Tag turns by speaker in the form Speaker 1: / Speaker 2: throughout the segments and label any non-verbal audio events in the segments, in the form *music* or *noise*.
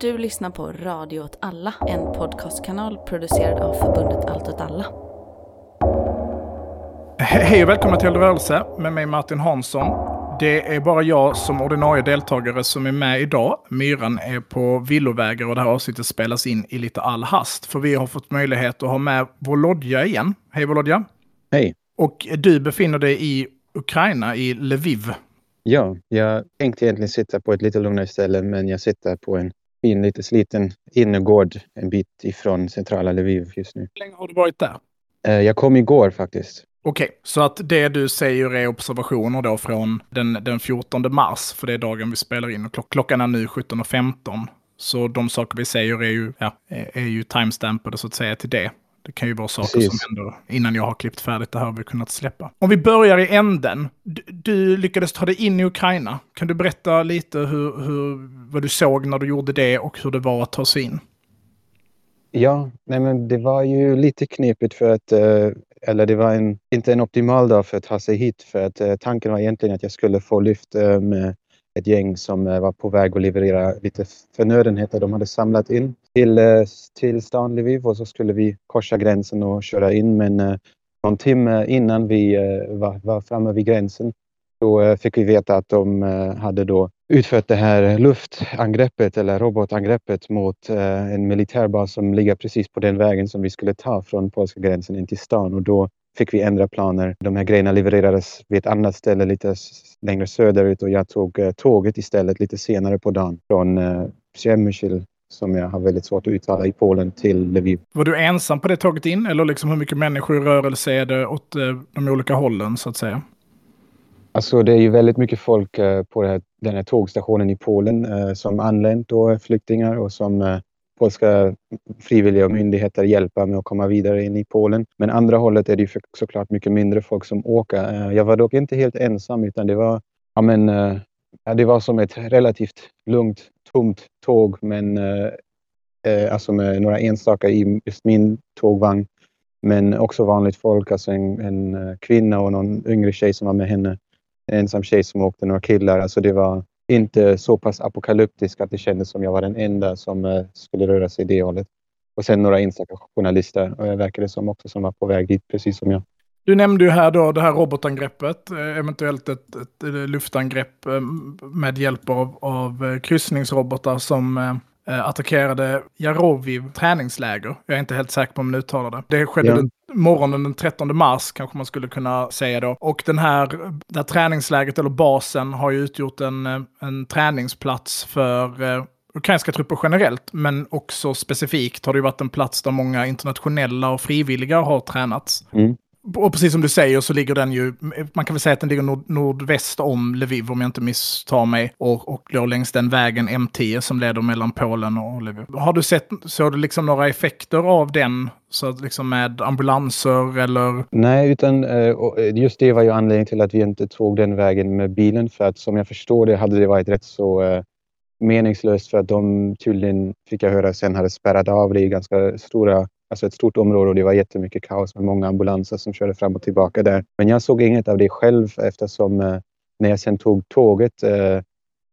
Speaker 1: Du lyssnar på Radio åt alla, en podcastkanal producerad av förbundet Allt åt alla.
Speaker 2: He- Hej och välkomna till Rörelse med mig Martin Hansson. Det är bara jag som ordinarie deltagare som är med idag. Myran är på villovägar och det här avsnittet spelas in i lite all hast. För vi har fått möjlighet att ha med Volodja igen. Hej Volodja!
Speaker 3: Hej.
Speaker 2: Och du befinner dig i Ukraina, i Lviv.
Speaker 3: Ja, jag tänkte egentligen sitta på ett lite lugnare ställe, men jag sitter på en fin, lite sliten innergård en bit ifrån centrala Lviv just nu.
Speaker 2: Hur länge har du varit där?
Speaker 3: Eh, Jag kom igår faktiskt.
Speaker 2: Okej, så att det du säger är observationer då från den, den 14 mars, för det är dagen vi spelar in. Och klock, klockan är nu 17.15. Så de saker vi säger är ju, ja, är ju timestampade så att säga till det. Det kan ju vara saker
Speaker 3: Precis.
Speaker 2: som händer innan jag har klippt färdigt det här har vi kunnat släppa. Om vi börjar i änden. Du, du lyckades ta dig in i Ukraina. Kan du berätta lite hur, hur, vad du såg när du gjorde det och hur det var att ta sig in?
Speaker 3: Ja, nej men det var ju lite knepigt för att, eh, eller det var en, inte en optimal dag för att ta sig hit för att eh, tanken var egentligen att jag skulle få lyft eh, med ett gäng som var på väg att leverera lite förnödenheter de hade samlat in till, eh, till stan Lviv och så skulle vi korsa gränsen och köra in men eh, någon timme innan vi eh, var, var framme vid gränsen då eh, fick vi veta att de eh, hade då utfört det här luftangreppet eller robotangreppet mot en militärbas som ligger precis på den vägen som vi skulle ta från polska gränsen in till stan och då fick vi ändra planer. De här grejerna levererades vid ett annat ställe lite längre söderut och jag tog tåget istället lite senare på dagen från Przemysl som jag har väldigt svårt att uttala i Polen till Lviv.
Speaker 2: Var du ensam på det tåget in eller liksom hur mycket människor i rörelse är det åt eh, de olika hållen så att säga?
Speaker 3: Alltså det är ju väldigt mycket folk eh, på här, den här tågstationen i Polen eh, som anlänt då, flyktingar och som polska frivilliga och myndigheter hjälper med att komma vidare in i Polen. Men andra hållet är det ju såklart mycket mindre folk som åker. Jag var dock inte helt ensam utan det var, ja, men, ja, det var som ett relativt lugnt, tomt tåg men eh, eh, alltså med några enstaka i just min tågvagn. Men också vanligt folk, alltså en, en eh, kvinna och någon yngre tjej som var med henne en ensam tjej som åkte, några killar. Alltså det var inte så pass apokalyptiskt att det kändes som jag var den enda som eh, skulle röra sig i det hållet. Och sen några enstaka journalister och jag det som också som var på väg dit, precis som jag.
Speaker 2: Du nämnde ju här då det här robotangreppet, eh, eventuellt ett, ett, luftangrepp eh, med hjälp av, av eh, kryssningsrobotar som attackerade Jaroviv träningsläger. Jag är inte helt säker på om jag uttalar det. Det skedde
Speaker 3: Ja.
Speaker 2: den morgonen den 13 mars kanske man skulle kunna säga då. Och den här, det här träningsläget eller basen har ju utgjort en, en träningsplats för eh, ukrainska trupper generellt, men också specifikt har det ju varit en plats där många internationella och frivilliga har tränats.
Speaker 3: Mm.
Speaker 2: Och precis som du säger så ligger den ju, man kan väl säga att den ligger nord, nordväst om Lviv om jag inte misstar mig. Och, och då längs den vägen M10 som leder mellan Polen och Lviv. Har du sett, såg du liksom några effekter av den? Så att liksom med ambulanser eller?
Speaker 3: Nej, utan eh, eh, just det var ju anledningen till att vi inte tog den vägen med bilen. För att som jag förstår det hade det varit rätt så eh, meningslöst för att de tydligen, fick jag höra sen, hade spärrat av det i ganska stora, alltså ett stort område och det var jättemycket kaos med många ambulanser som körde fram och tillbaka där. Men jag såg inget av det själv eftersom eh, när jag sen tog tåget eh,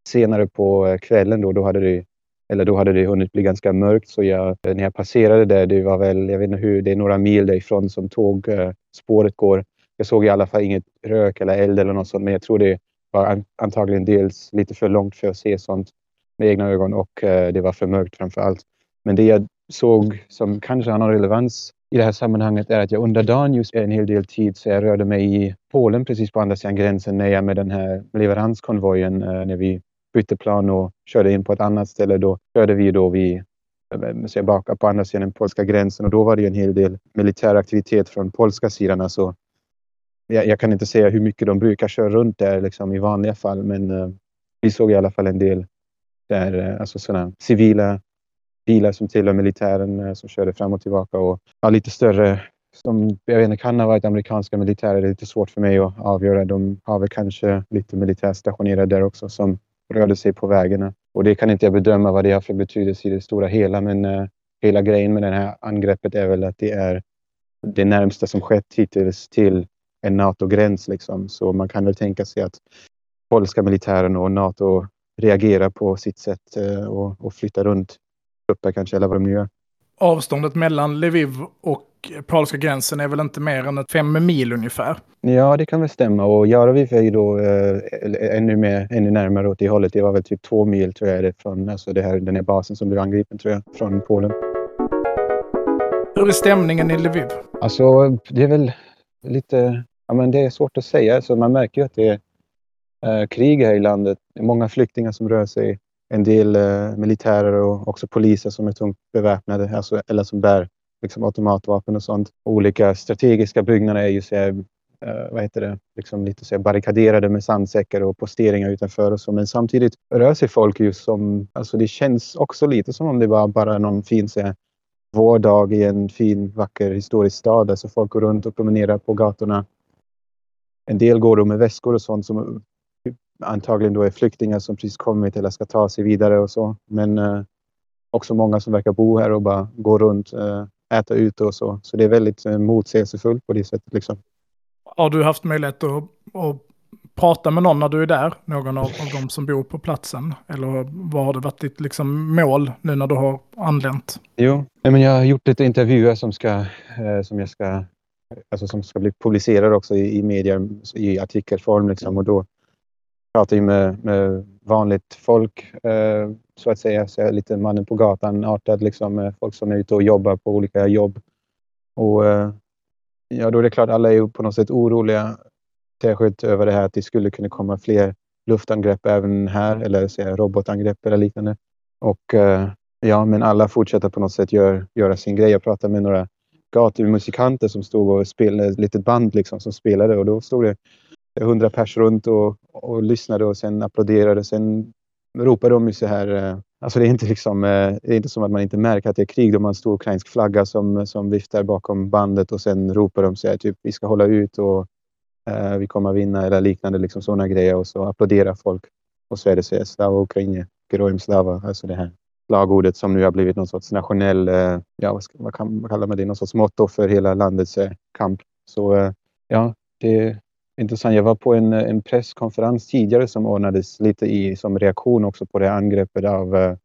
Speaker 3: senare på eh, kvällen då, då hade det eller då hade det hunnit bli ganska mörkt så jag, eh, när jag passerade där, det var väl, jag vet inte hur, det är några mil därifrån som tågspåret eh, går. Jag såg i alla fall inget rök eller eld eller något sånt, men jag tror det var antagligen dels lite för långt för att se sånt med egna ögon och det var för mörkt framför allt. Men det jag såg som kanske har någon relevans i det här sammanhanget är att jag under dagen just en hel del tid så jag rörde mig i Polen precis på andra sidan gränsen när jag med den här leveranskonvojen eh, när vi bytte plan och körde in på ett annat ställe. Då körde vi då vi eh, så jag baka på andra sidan den polska gränsen och då var det ju en hel del militär aktivitet från polska sidan. Alltså, jag, jag kan inte säga hur mycket de brukar köra runt där liksom, i vanliga fall men uh, vi såg i alla fall en del där, alltså sådana civila bilar som tillhör militären eh, som körde fram och tillbaka och ja, lite större som jag vet inte kan ha varit amerikanska militärer. Det är lite svårt för mig att avgöra. De har väl kanske lite militär stationerade där också som rörde sig på vägarna. Och det kan inte jag bedöma vad det har för betydelse i det stora hela. Men eh, hela grejen med det här angreppet är väl att det är det närmsta som skett hittills till en NATO-gräns. Liksom. Så man kan väl tänka sig att polska militären och NATO reagerar på sitt sätt eh, och, och flyttar runt trupper kanske, eller vad de gör.
Speaker 2: Avståndet mellan Lviv och polska gränsen är väl inte mer än ett fem mil ungefär?
Speaker 3: Ja, det kan väl stämma. Och Jaroviv är ju då eh, ännu, mer, ännu närmare åt det hållet. Det var väl typ två mil tror jag det från alltså det här, den här basen som blev angripen tror jag, från Polen.
Speaker 2: Hur är stämningen i Lviv?
Speaker 3: Alltså, det är väl lite... Ja, men det är svårt att säga. Så man märker ju att det är eh, krig här i landet. Det är många flyktingar som rör sig. En del eh, militärer och också poliser som är tungt beväpnade, alltså, eller som bär liksom, automatvapen och sånt. Olika strategiska byggnader är ju så här, eh, vad heter det, liksom lite så här barrikaderade med sandsäckar och posteringar utanför och så. Men samtidigt rör sig folk ju som, alltså det känns också lite som om det var bara någon fin så här, vårdag i en fin, vacker historisk stad. Alltså folk går runt och promenerar på gatorna. En del går då med väskor och sånt som antagligen då är flyktingar som precis kommit eller ska ta sig vidare och så. Men eh, också många som verkar bo här och bara gå runt, eh, äta ute och så. Så det är väldigt eh, motsägelsefullt på det sättet. Liksom.
Speaker 2: Har du haft möjlighet att, att prata med någon när du är där? Någon av, av de som bor på platsen? Eller vad har det varit ditt liksom, mål nu när du har anlänt?
Speaker 3: Jo, men jag har gjort lite intervjuer som, ska, eh, som jag ska alltså som ska bli publicerade också i, i media i artikelform. Liksom. Och då pratar ju med, med vanligt folk eh, så att säga. Så lite mannen på gatan artad liksom. Folk som är ute och jobbar på olika jobb. Och eh, ja, då är det klart alla är på något sätt oroliga särskilt över det här att det skulle kunna komma fler luftangrepp även här eller säga, robotangrepp eller liknande. Och eh, ja, men alla fortsätter på något sätt gör, göra sin grej. Jag pratade med några gatumusikanter som stod och spelade ett litet band liksom som spelade och då stod det hundra pers runt och, och lyssnade och sen applåderade. Sen ropade de ju så här. Eh, alltså det är inte liksom, eh, det är inte som att man inte märker att det är krig De har en stor ukrainsk flagga som, som viftar bakom bandet och sen ropar de så här typ vi ska hålla ut och uh, vi kommer att vinna eller liknande liksom sådana grejer och så applåderar folk. Och så är det så här Slava Ukraina, Geroim Slava, alltså det här slagordet som nu har blivit någon sorts nationell, uh, ja vad, ska, vad, kan, vad kallar man det, någon sorts motto för hela landets uh, kamp. Så ja, det, intressant. Jag var på en, eh, en presskonferens tidigare som ordnades lite i, som reaktion också på det angreppet av eh,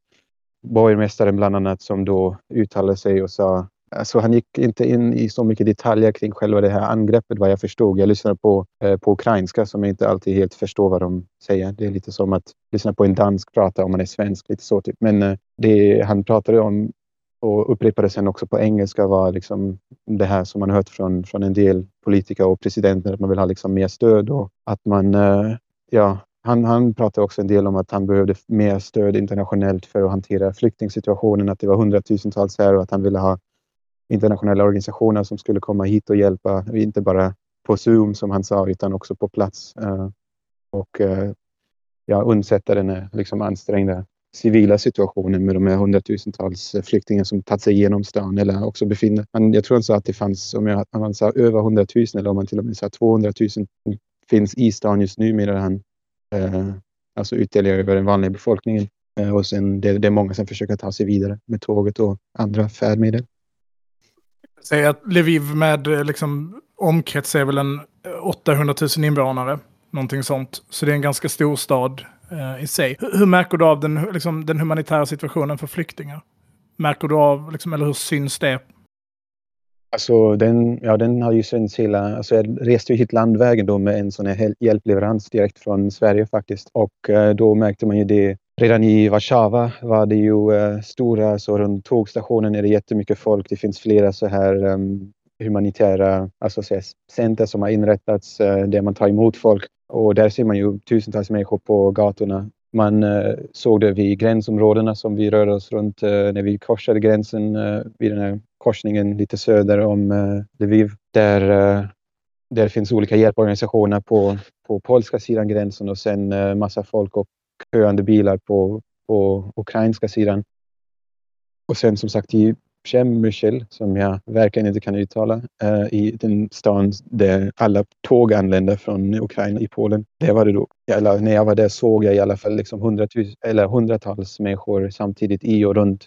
Speaker 3: borgmästaren bland annat som då uttalade sig och sa Alltså han gick inte in i så mycket detaljer kring själva det här angreppet vad jag förstod. Jag lyssnade på, eh, på ukrainska som jag inte alltid helt förstår vad de säger. Det är lite som att lyssna på en dansk prata om man är svensk. Lite så typ. Men eh, det han pratade om och upprepade sen också på engelska var liksom det här som man hört från, från en del politiker och presidenter, att man vill ha liksom mer stöd och att man, eh, ja, han, han pratade också en del om att han behövde mer stöd internationellt för att hantera flyktingsituationen, att det var hundratusentals här och att han ville ha internationella organisationer som skulle komma hit och hjälpa, inte bara på Zoom som han sa, utan också på plats. Eh, och eh, ja, undsätta den liksom ansträngda civila situationen med de här hundratusentals eh, flyktingar som tagit sig igenom stan eller också befinner sig. Jag tror han sa att det fanns, om jag, han sa över 100 000 eller om man till och med sa 200 000 finns i stan just nu medan han eh, alltså ytterligare över den vanliga befolkningen. Eh, och sen det, det är många som försöker ta sig vidare med tåget och andra färdmedel.
Speaker 2: Säg att Lviv med eh, liksom omkrets är väl en eh, 800 000 invånare. Någonting sånt. Så det är en ganska stor stad eh, i sig. Hur, hur, märker du av den, liksom, den humanitära situationen för flyktingar? Märker du av, liksom, eller hur syns det?
Speaker 3: Alltså den, ja, den har ju synts hela... Alltså jag reste ju hit landvägen då med en sån här hjälpleverans direkt från Sverige faktiskt. Och eh, då märkte man ju det. Redan i Warszawa var det ju eh, stora, så runt tågstationen är det jättemycket folk. Det finns flera så här um, humanitära alltså, center som har inrättats eh, där man tar emot folk. Och där ser man ju tusentals människor på gatorna. Man eh, såg det vid gränsområdena som vi rörde oss runt eh, när vi korsade gränsen eh, vid den här korsningen lite söder om Lviv. Där, där finns olika hjälporganisationer på, på polska sidan gränsen och sen massa folk och köande bilar på, på ukrainska sidan. Och sen som sagt i Przemyśl, som jag verkligen inte kan uttala, uh, i den stan där alla tåg anländer från Ukraina i Polen. Där var det då, eller när jag var där såg jag i alla fall liksom hundratus, eller hundratals människor samtidigt i och runt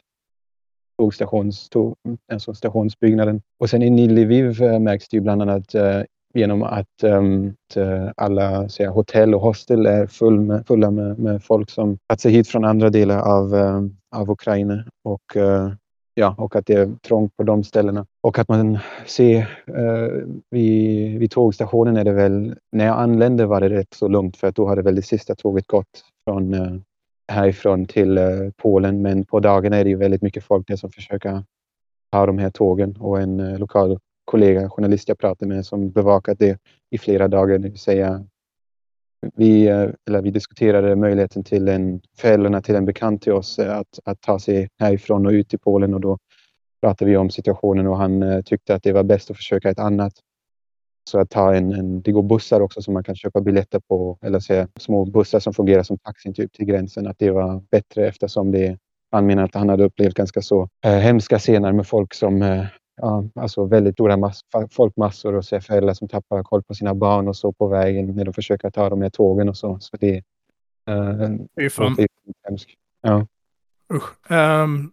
Speaker 3: tågstations, tåg, alltså stationsbyggnaden. Och sen i Lviv eh, märks det ju bland annat eh, genom att, um, alla säga, hotell och hostel är full med, fulla med, med folk som tagit sig hit från andra delar av, um, av Ukraina. Och, uh, ja, och att det är trångt på de ställena. Och att man ser eh, vid, vid tågstationen är det väl, när jag anlände var det rätt så lugnt för att då hade väl det sista tåget gått från eh, härifrån till eh, Polen. Men på dagarna är det ju väldigt mycket folk där som försöker ta de här tågen och en eh, lokal kollega, journalist jag pratade med som bevakat det i flera dagar. Det vill säga, vi, eh, eller vi diskuterade möjligheten till en, föräldrarna till en bekant till oss eh, att, att ta sig härifrån och ut till Polen och då pratade vi om situationen och han eh, tyckte att det var bäst att försöka ett annat. Så att ta en, en, det går bussar också som man kan köpa biljetter på eller säga, små bussar som fungerar som taxin typ till gränsen. Att det var bättre eftersom det han menar att han hade upplevt ganska så eh, hemska scener med folk som eh, ja, alltså väldigt stora mass, folkmassor och se föräldrar som tappar koll på sina barn och så på vägen när de försöker ta de här tågen och så. Så det, uh,
Speaker 2: det är fan.
Speaker 3: hemskt. Ja.
Speaker 2: Usch. Um,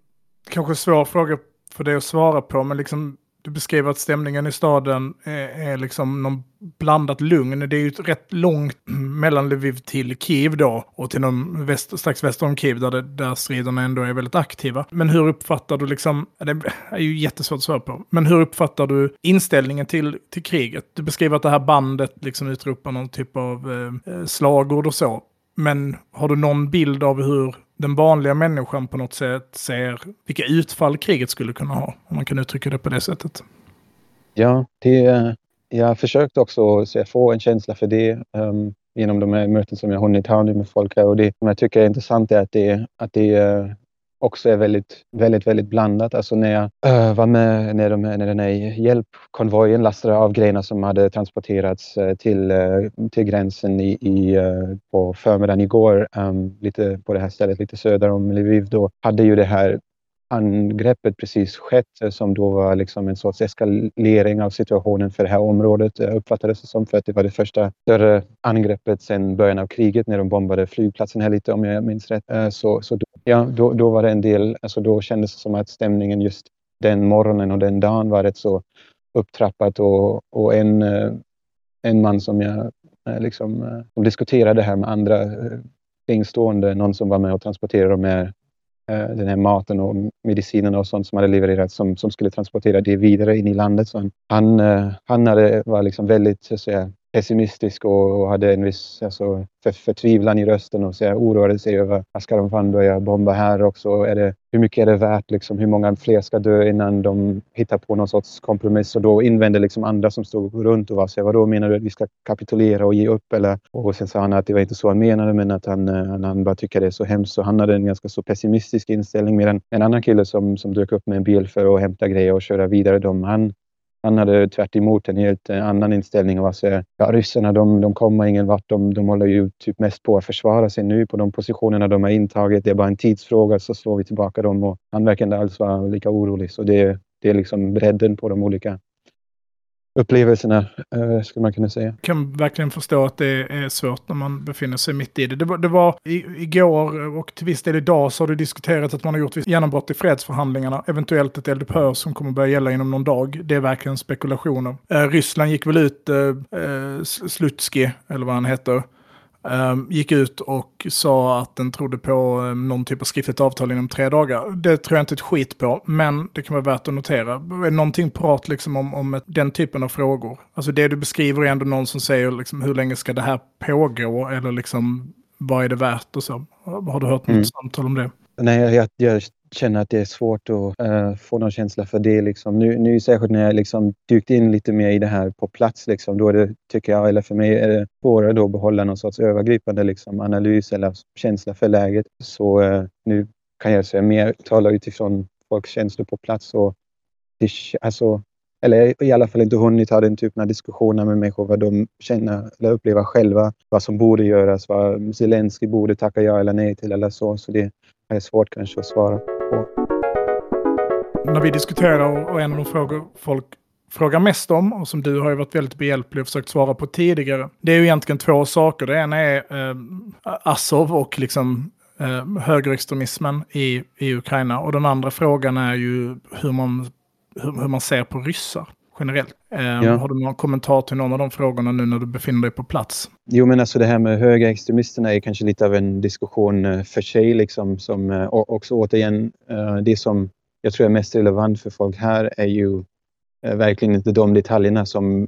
Speaker 2: kanske svår fråga för dig att svara på, men liksom du beskriver att stämningen i staden är, är liksom någon blandat lugn. Det är ju rätt långt *clears throat* mellan Lviv till Kiev då och till någon väst, strax väster om Kiev där, det, där striderna ändå är väldigt aktiva. Men hur uppfattar du liksom, det är ju jättesvårt att svara på, men hur uppfattar du inställningen till, till kriget? Du beskriver att det här bandet liksom utropar någon typ av eh, eh slagord och så. Men har du någon bild av hur den vanliga människan på något sätt ser vilka utfall kriget skulle kunna ha? Om man kan uttrycka det på det sättet.
Speaker 3: Ja, det, jag försökte också så få en känsla för det um, genom de här möten som jag hunnit ha nu med folk här. Och det som jag tycker är intressant är att det, att det eh, också är väldigt, väldigt, väldigt blandat. Alltså när jag äh, var med när, de, när den här hjälpkonvojen lastade av grejerna som hade transporterats äh, till, äh, till gränsen i, i på förmiddagen igår, um, lite på det här stället lite söder om Lviv, då hade ju det här angreppet precis skett eh, som då var liksom en sorts eskalering av situationen för det här området Jag uppfattades det som för att det var det första större angreppet sedan början av kriget när de bombade flygplatsen här lite om jag minns rätt. Eh, så, så då, ja, då, då var det en del, alltså då kändes det som att stämningen just den morgonen och den dagen var rätt så upptrappat och, och en, en man som jag liksom, som diskuterade det här med andra kringstående, någon som var med och transporterade de här Eh, den här maten och medicinerna och sånt som hade levererats som, som skulle transportera det vidare in i landet. Så han, han, han hade, var liksom väldigt så att säga, pessimistisk och, och hade en viss alltså, för, förtvivlan i rösten och så jag oroade sig över att ska de fan börja bomba här också? Är det, hur mycket är det värt? Liksom, hur många fler ska dö innan de hittar på någon sorts kompromiss? Och då invände liksom andra som stod runt och var så vadå menar du att vi ska kapitulera och ge upp? Eller, och sen sa han att det var inte så han menade men att han, eh, han, han bara tycker det är så hemskt. Så han hade en ganska så pessimistisk inställning. Medan en annan kille som, som dök upp med en bil för att hämta grejer och köra vidare, de, han, han hade tvärt en helt eh, annan inställning och ja, ryssarna de, de kommer ingen vart. De, de håller ju typ mest på att försvara sig nu på de positionerna de har intagit. Det är bara en tidsfråga så slår vi tillbaka dem och han verkar inte alls vara lika orolig. Så det, det är liksom bredden på de olika upplevelserna, eh, skulle man kunna säga. Jag
Speaker 2: kan verkligen förstå att det är svårt när man befinner sig mitt i det. Det var, det var i, igår och till viss del idag så har du diskuterat att man har gjort genombrott i fredsförhandlingarna. Eventuellt ett eldupphör som kommer börja gälla inom någon dag. Det är verkligen spekulationer. Eh, Ryssland gick väl ut, eh, eh Slutski, eller vad han heter, gick ut och sa att den trodde på um, någon typ av skriftligt avtal inom tre dagar. Det tror jag inte ett skit på, men det kan vara värt att notera. Någonting prat liksom om, om den typen av frågor? Alltså det du beskriver är ändå någon som säger liksom, hur länge ska det här pågå? Eller liksom, vad är det värt och så? Har du hört något mm. samtal om det?
Speaker 3: Nej, jag, jag känner att det är svårt att uh, få någon känsla för det. Liksom. Nu, nu särskilt när jag liksom dykt in lite mer i det här på plats, liksom, då är det, tycker jag, eller för mig, är det svårare då att behålla någon sorts övergripande liksom, analys eller känsla för läget. Så uh, nu kan jag säga mer, tala utifrån folks känslor på plats. Och det, alltså, eller i alla fall inte hunnit ha den typen av diskussioner med människor, vad de känner eller upplever själva, vad som borde göras, vad Zelensky borde tacka ja eller nej till eller så. Så det är svårt kanske att svara på.
Speaker 2: När vi diskuterar och en av de frågor folk frågar mest om och som du har ju varit väldigt behjälplig och försökt svara på tidigare. Det är ju egentligen två saker. Det ena är eh, Azov och liksom eh, högerextremismen i, i Ukraina. Och den andra frågan är ju hur man, hur, hur man ser på ryssar generellt. Eh,
Speaker 3: Ja.
Speaker 2: Har du någon kommentar till någon av de frågorna nu när du befinner dig på plats?
Speaker 3: Jo, men alltså det här med högerextremisterna är kanske lite av en diskussion eh, för sig. Liksom, som, eh, och också återigen, eh, det som jag tror är mest relevant för folk här är ju verkligen inte de detaljerna som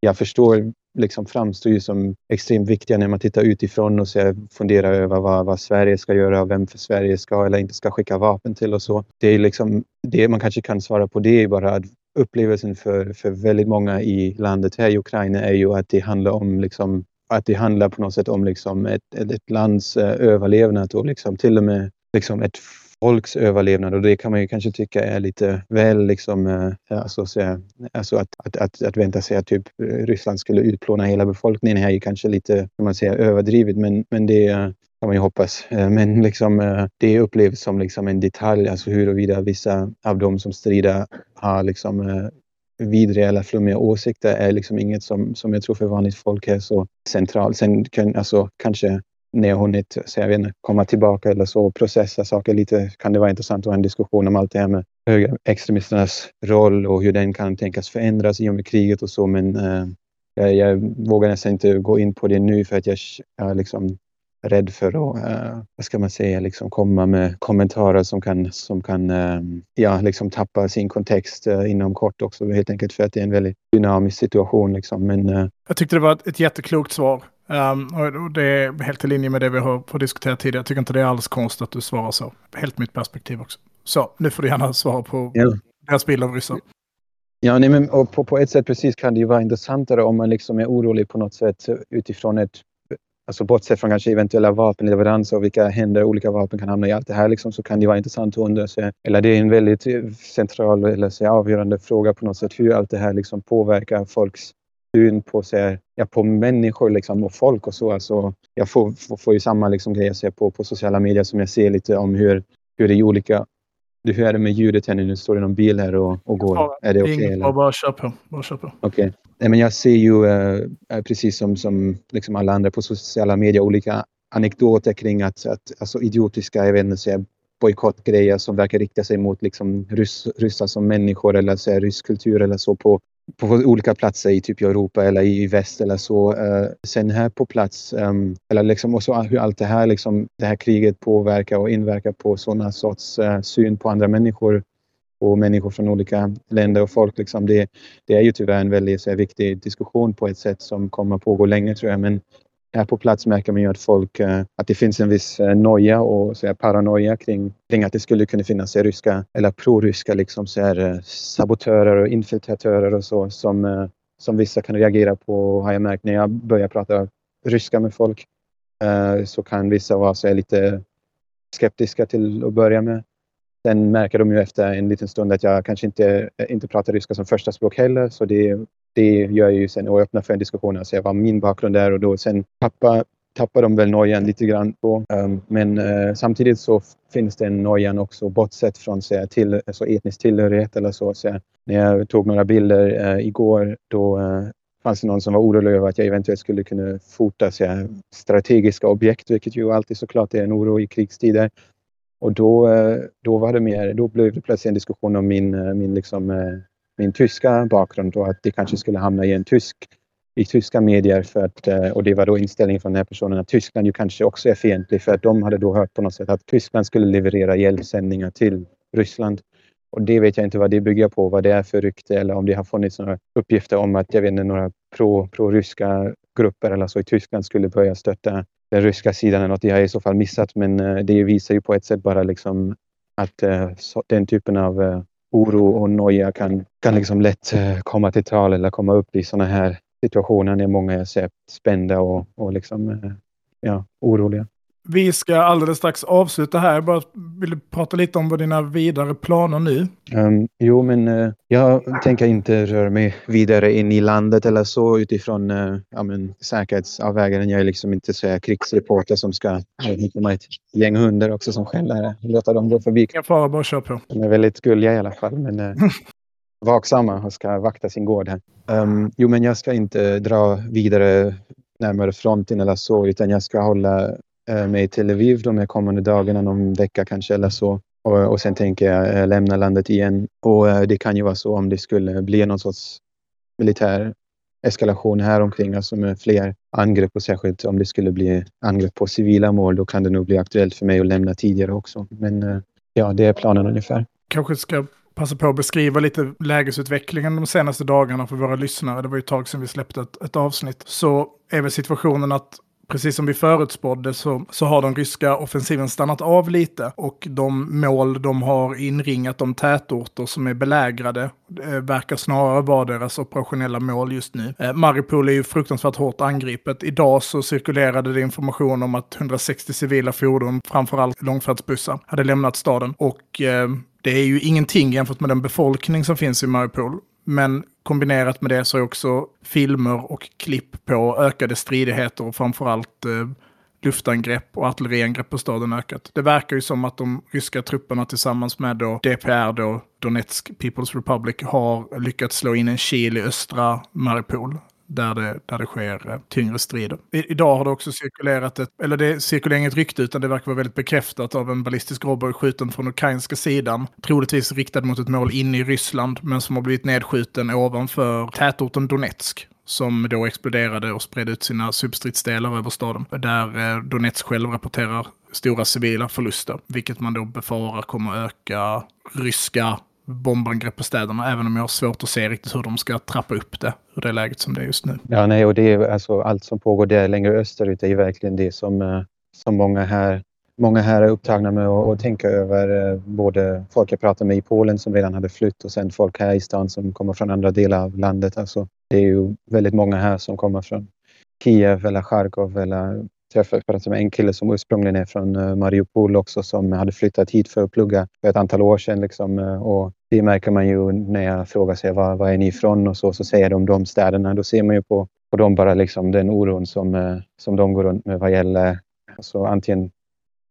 Speaker 3: jag förstår liksom framstår ju som extremt viktiga när man tittar utifrån och ser, funderar över vad, vad Sverige ska göra och vem för Sverige ska eller inte ska skicka vapen till och så. Det är liksom det man kanske kan svara på det är bara att upplevelsen för, för väldigt många i landet här i Ukraina är ju att det handlar om liksom att det handlar på något sätt om liksom ett, ett, ett lands eh, överlevnad och liksom till och med liksom ett folks överlevnad och det kan man ju kanske tycka är lite väl liksom, alltså, så, alltså att, att, att, att vänta sig att typ eh, Ryssland skulle utplåna hela befolkningen här är ju kanske lite, kan man säga, överdrivet men, men det eh, kan man ju hoppas. Men liksom, det upplevs som liksom en detalj, alltså huruvida vissa av dem som strider har liksom vidriga eller flummiga åsikter är liksom inget som, som jag tror för vanligt folk är så centralt. Sen kan, alltså, kanske när jag hunnit så jag vet inte, komma tillbaka eller så och processa saker lite kan det vara intressant att ha en diskussion om allt det här med högerextremisternas roll och hur den kan tänkas förändras i och med kriget och så. Men eh, jag, jag vågar nästan inte gå in på det nu för att jag, jag är liksom rädd för att, eh, vad ska man säga, liksom komma med kommentarer som kan, som kan eh, ja, liksom tappa sin kontext eh, inom kort också. Helt enkelt för att det är en väldigt dynamisk situation. Liksom. Men eh,
Speaker 2: Jag tyckte det var ett, ett jätteklokt svar. Um, och det är helt i linje med det vi har har diskuterat tidigare. Jag tycker inte det är alls konstigt att du svarar så. Helt mitt perspektiv också. Så, nu får du gärna svara på
Speaker 3: Ja.
Speaker 2: deras bild av ryssar.
Speaker 3: Ja, nej, men, och på, på ett sätt precis kan det ju vara intressantare om man liksom är orolig på något sätt utifrån ett, alltså bortsett från kanske eventuella vapenleveranser och vilka händer olika vapen kan hamna i allt det här liksom, så kan det vara intressant att undra sig, eller det är en väldigt eh, central eller så, avgörande fråga på något sätt hur allt det här liksom påverkar folks syn på, så här, ja, på människor liksom, och folk och så. Alltså, jag får, får, får ju samma liksom, grejer jag ser på, på sociala medier som jag ser lite om hur, hur det är olika du, hur är det med ljudet här nu? Nu står det någon bil här och, och går.
Speaker 2: Ja,
Speaker 3: är det okej?
Speaker 2: Bra, bara kör på. Bara kör på.
Speaker 3: Okej. Nej, men jag ser ju eh, precis som, som liksom alla andra på sociala medier olika anekdoter kring att, att alltså idiotiska, jag vet inte, så bojkottgrejer som verkar rikta sig mot liksom ryss, ryssar som människor eller så rysk kultur eller så på, på olika platser i typ Europa eller i väst eller så. Eh, sen här på plats, ehm, eller liksom också hur allt det här, liksom, det här kriget påverkar och inverkar på sådana sorts eh, syn på andra människor och människor från olika länder och folk. Liksom. Det, det är ju tyvärr en väldigt så här, viktig diskussion på ett sätt som kommer att pågå länge tror jag. Men här på plats märker man ju att folk, eh, att det finns en viss eh, noja och så här, paranoia kring, kring att det skulle kunna finnas så här, ryska eller proryska liksom, så här, eh, sabotörer och infiltratörer och så som, som vissa kan reagera på har jag märkt när jag börjar prata ryska med folk. Så kan vissa vara så här, lite skeptiska till att börja med. Sen märker de ju efter en liten stund att jag kanske inte, inte pratar ryska som första språk heller. Så det, det gör jag ju sen och öppnar för en diskussion och säger vad min bakgrund är och då sen tappar, tappar de väl nojan lite grann då. Ehm, men eh, samtidigt så finns det en nojan också bortsett från så här, till, alltså etnisk tillhörighet eller så. så här, när jag tog några bilder eh, igår då eh, fanns det någon som var orolig över att jag eventuellt skulle kunna fota så här, strategiska objekt, vilket ju alltid såklart är en oro i krigstider. Och då, eh, då var det mer, då blev det plötsligt en diskussion om min, eh, min, liksom, eh, min tyska bakgrund och att det kanske skulle hamna i en tysk i tyska medier för att, eh, och det var då inställningen från den här personen att Tyskland ju kanske också är fientlig för att de hade då hört på något sätt att Tyskland skulle leverera hjälpsändningar till Ryssland. Och det vet jag inte vad det bygger på, vad det är för rykte eller om det har funnits några uppgifter om att jag vet inte, några pro, pro-ryska grupper eller så i Tyskland skulle börja stötta den ryska sidan eller något. Det har jag i så fall missat men eh, det visar ju på ett sätt bara liksom att eh, så, den typen av oro och noja kan, kan liksom lätt eh, komma till tal eller komma upp i sådana här situationer när många är spända och, och liksom, eh, ja, oroliga.
Speaker 2: Vi ska alldeles strax avsluta här. Jag bara vill prata lite om vad dina vidare planer nu.
Speaker 3: Um, jo, men uh, jag tänker inte röra mig vidare in i landet eller så utifrån uh, ja, men, säkerhetsavväganden. Jag är liksom inte så här krigsreporter som ska hitta ett gäng hundar också som skäller. Låta dem gå förbi.
Speaker 2: Ingen fara, bara kör på.
Speaker 3: De är väldigt gulliga i alla fall, men uh, *laughs* vaksamma och ska vakta sin gård här. Um, jo, men jag ska inte dra vidare närmare fronten eller så, utan jag ska hålla Eh, mig till Lviv de här kommande dagarna, någon vecka kanske eller så. Och, och sen tänker jag eh, lämna landet igen. Och eh, det kan ju vara så om det skulle bli någon sorts militär eskalation här omkring, alltså med fler angrepp och särskilt om det skulle bli angrepp på civila mål, då kan det nog bli aktuellt för mig att lämna tidigare också. Men ja, det är planen ungefär.
Speaker 2: Kanske ska passa på att beskriva lite lägesutvecklingen de senaste dagarna för våra lyssnare. Det var ju ett tag sedan vi släppte ett, ett avsnitt. Så är väl situationen att precis som vi förutspådde så, så har den ryska offensiven stannat av lite och de mål de har inringat, de tätorter som är belägrade, eh, verkar snarare vara deras operationella mål just nu. Eh, Maripol är ju fruktansvärt hårt angripet. Idag så cirkulerade det information om att 160 civila fordon, framförallt långfärdsbussar, hade lämnat staden och eh, det är ju ingenting jämfört med den befolkning som finns i Maripol. Men kombinerat med det så är också filmer och klipp på ökade stridigheter och framförallt eh, luftangrepp och artilleriangrepp på staden ökat. Det verkar ju som att de ryska trupperna tillsammans med då DPR, då Donetsk People's Republic, har lyckats slå in en kil i östra Maripol där det, där det sker eh, tyngre strider. I, idag har det också cirkulerat ett, eller det cirkulerar inget rykte utan det verkar vara väldigt bekräftat av en ballistisk robot skjuten från ukrainska sidan. Troligtvis riktad mot ett mål inne i Ryssland men som har blivit nedskjuten ovanför tätorten Donetsk som då exploderade och spred ut sina substridsdelar över staden. Där eh, Donetsk själv rapporterar stora civila förluster, vilket man då befarar kommer öka ryska bombangrepp på städerna, även om jag har svårt att se riktigt hur de ska trappa upp det ur det läget som det är just nu.
Speaker 3: Ja, nej, och det är alltså allt som pågår där längre österut är ju verkligen det som, eh, som många här Många här är upptagna med att, att tänka över eh, både folk jag pratar med i Polen som redan hade flytt och sen folk här i stan som kommer från andra delar av landet. Alltså, det är ju väldigt många här som kommer från Kiev eller Charkov eller träffade pratade med en kille som ursprungligen är från eh, Mariupol också som hade flyttat hit för att plugga för ett antal år sedan. Liksom, eh, och det märker man ju när jag frågar sig var, var är ni ifrån och så, så säger de de städerna. Då ser man ju på, på dem bara liksom den oron som, eh, som de går runt med vad gäller alltså antingen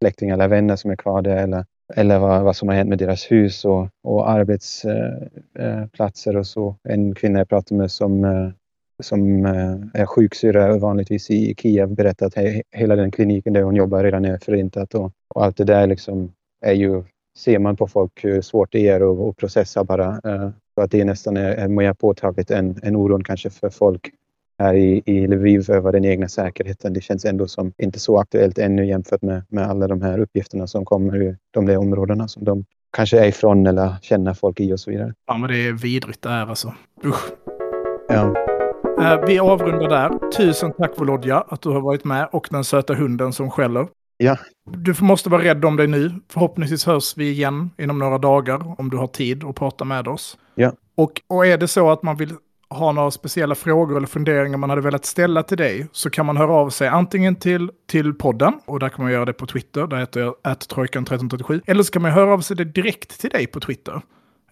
Speaker 3: släktingar eller vänner som är kvar där eller, eller vad, vad som har hänt med deras hus och, och arbetsplatser och så. En kvinna jag pratade med som som eh, är sjuksyrra vanligtvis i Kiev berättat att hela den kliniken där hon jobbar redan är förintat och, och allt det där liksom är ju, ser man på folk hur svårt det är att processa bara. Eh, så att det nästan är, är mer påtagligt än, än oron kanske för folk här i, i Lviv över den egna säkerheten. Det känns ändå som inte så aktuellt ännu jämfört med, med alla de här uppgifterna som kommer ur de där områdena som de kanske är ifrån eller känner folk i och så vidare.
Speaker 2: Ja, men det är vidrigt det här alltså. Usch.
Speaker 3: Ja.
Speaker 2: Eh, vi avrundar där. Tusen tack Volodja att du har varit med och den söta hunden som skäller.
Speaker 3: Ja.
Speaker 2: Du måste vara rädd om dig nu. Förhoppningsvis hörs vi igen inom några dagar om du har tid att prata med oss.
Speaker 3: Ja.
Speaker 2: Och, och är det så att man vill ha några speciella frågor eller funderingar man hade velat ställa till dig så kan man höra av sig antingen till, till podden och där kan man göra det på Twitter, där heter jag attrojkan1337. Eller så kan man höra av sig det direkt till dig på Twitter.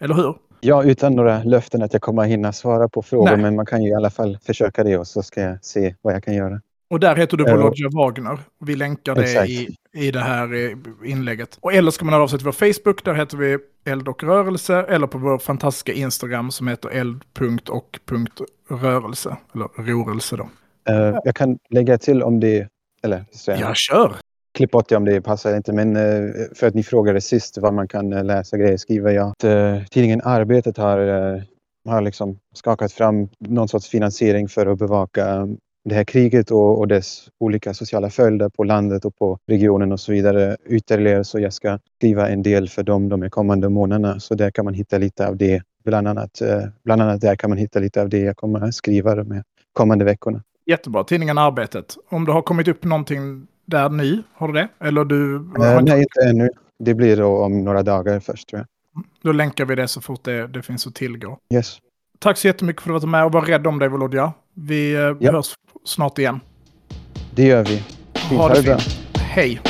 Speaker 2: Eller hur?
Speaker 3: Ja, utan några löften att jag kommer hinna svara på frågor, Nej. men man kan ju i alla fall försöka det och så ska jag se vad jag kan göra.
Speaker 2: Och där heter du Volodja uh, Wagner. Vi länkar det i, i det här eh, inlägget. Och eller ska man höra av sig till vår Facebook, där heter vi eld och rörelse, eller på vår fantastiska Instagram som heter eld.och.rörelse, eller rörelse då.
Speaker 3: Uh, jag kan lägga till om det, eller?
Speaker 2: Ja, kör!
Speaker 3: Klipp bort det om det passar inte. Men eh, för att ni frågade sist vad man kan eh, läsa grejer skriver jag att eh, tidningen Arbetet har, eh, har liksom skakat fram någon sorts finansiering för att bevaka eh, det här kriget och, och dess olika sociala följder på landet och på regionen och så vidare ytterligare. Så jag ska skriva en del för dem de kommande månaderna. Så där kan man hitta lite av det. Bland annat, eh, bland annat där kan man hitta lite av det jag kommer att skriva de kommande veckorna.
Speaker 2: Jättebra. Tidningen Arbetet. Om det har kommit upp någonting där nu? Har du det? Eller du?
Speaker 3: Eh, nej, inte ännu. Det blir då om några dagar först tror jag.
Speaker 2: Då länkar vi det så fort det, det finns att tillgå.
Speaker 3: Yes.
Speaker 2: Tack så jättemycket för att du var med och var rädd om dig Volodja. Vi eh, ja. hörs snart igen.
Speaker 3: Det gör vi.
Speaker 2: Ha det fint. Hej.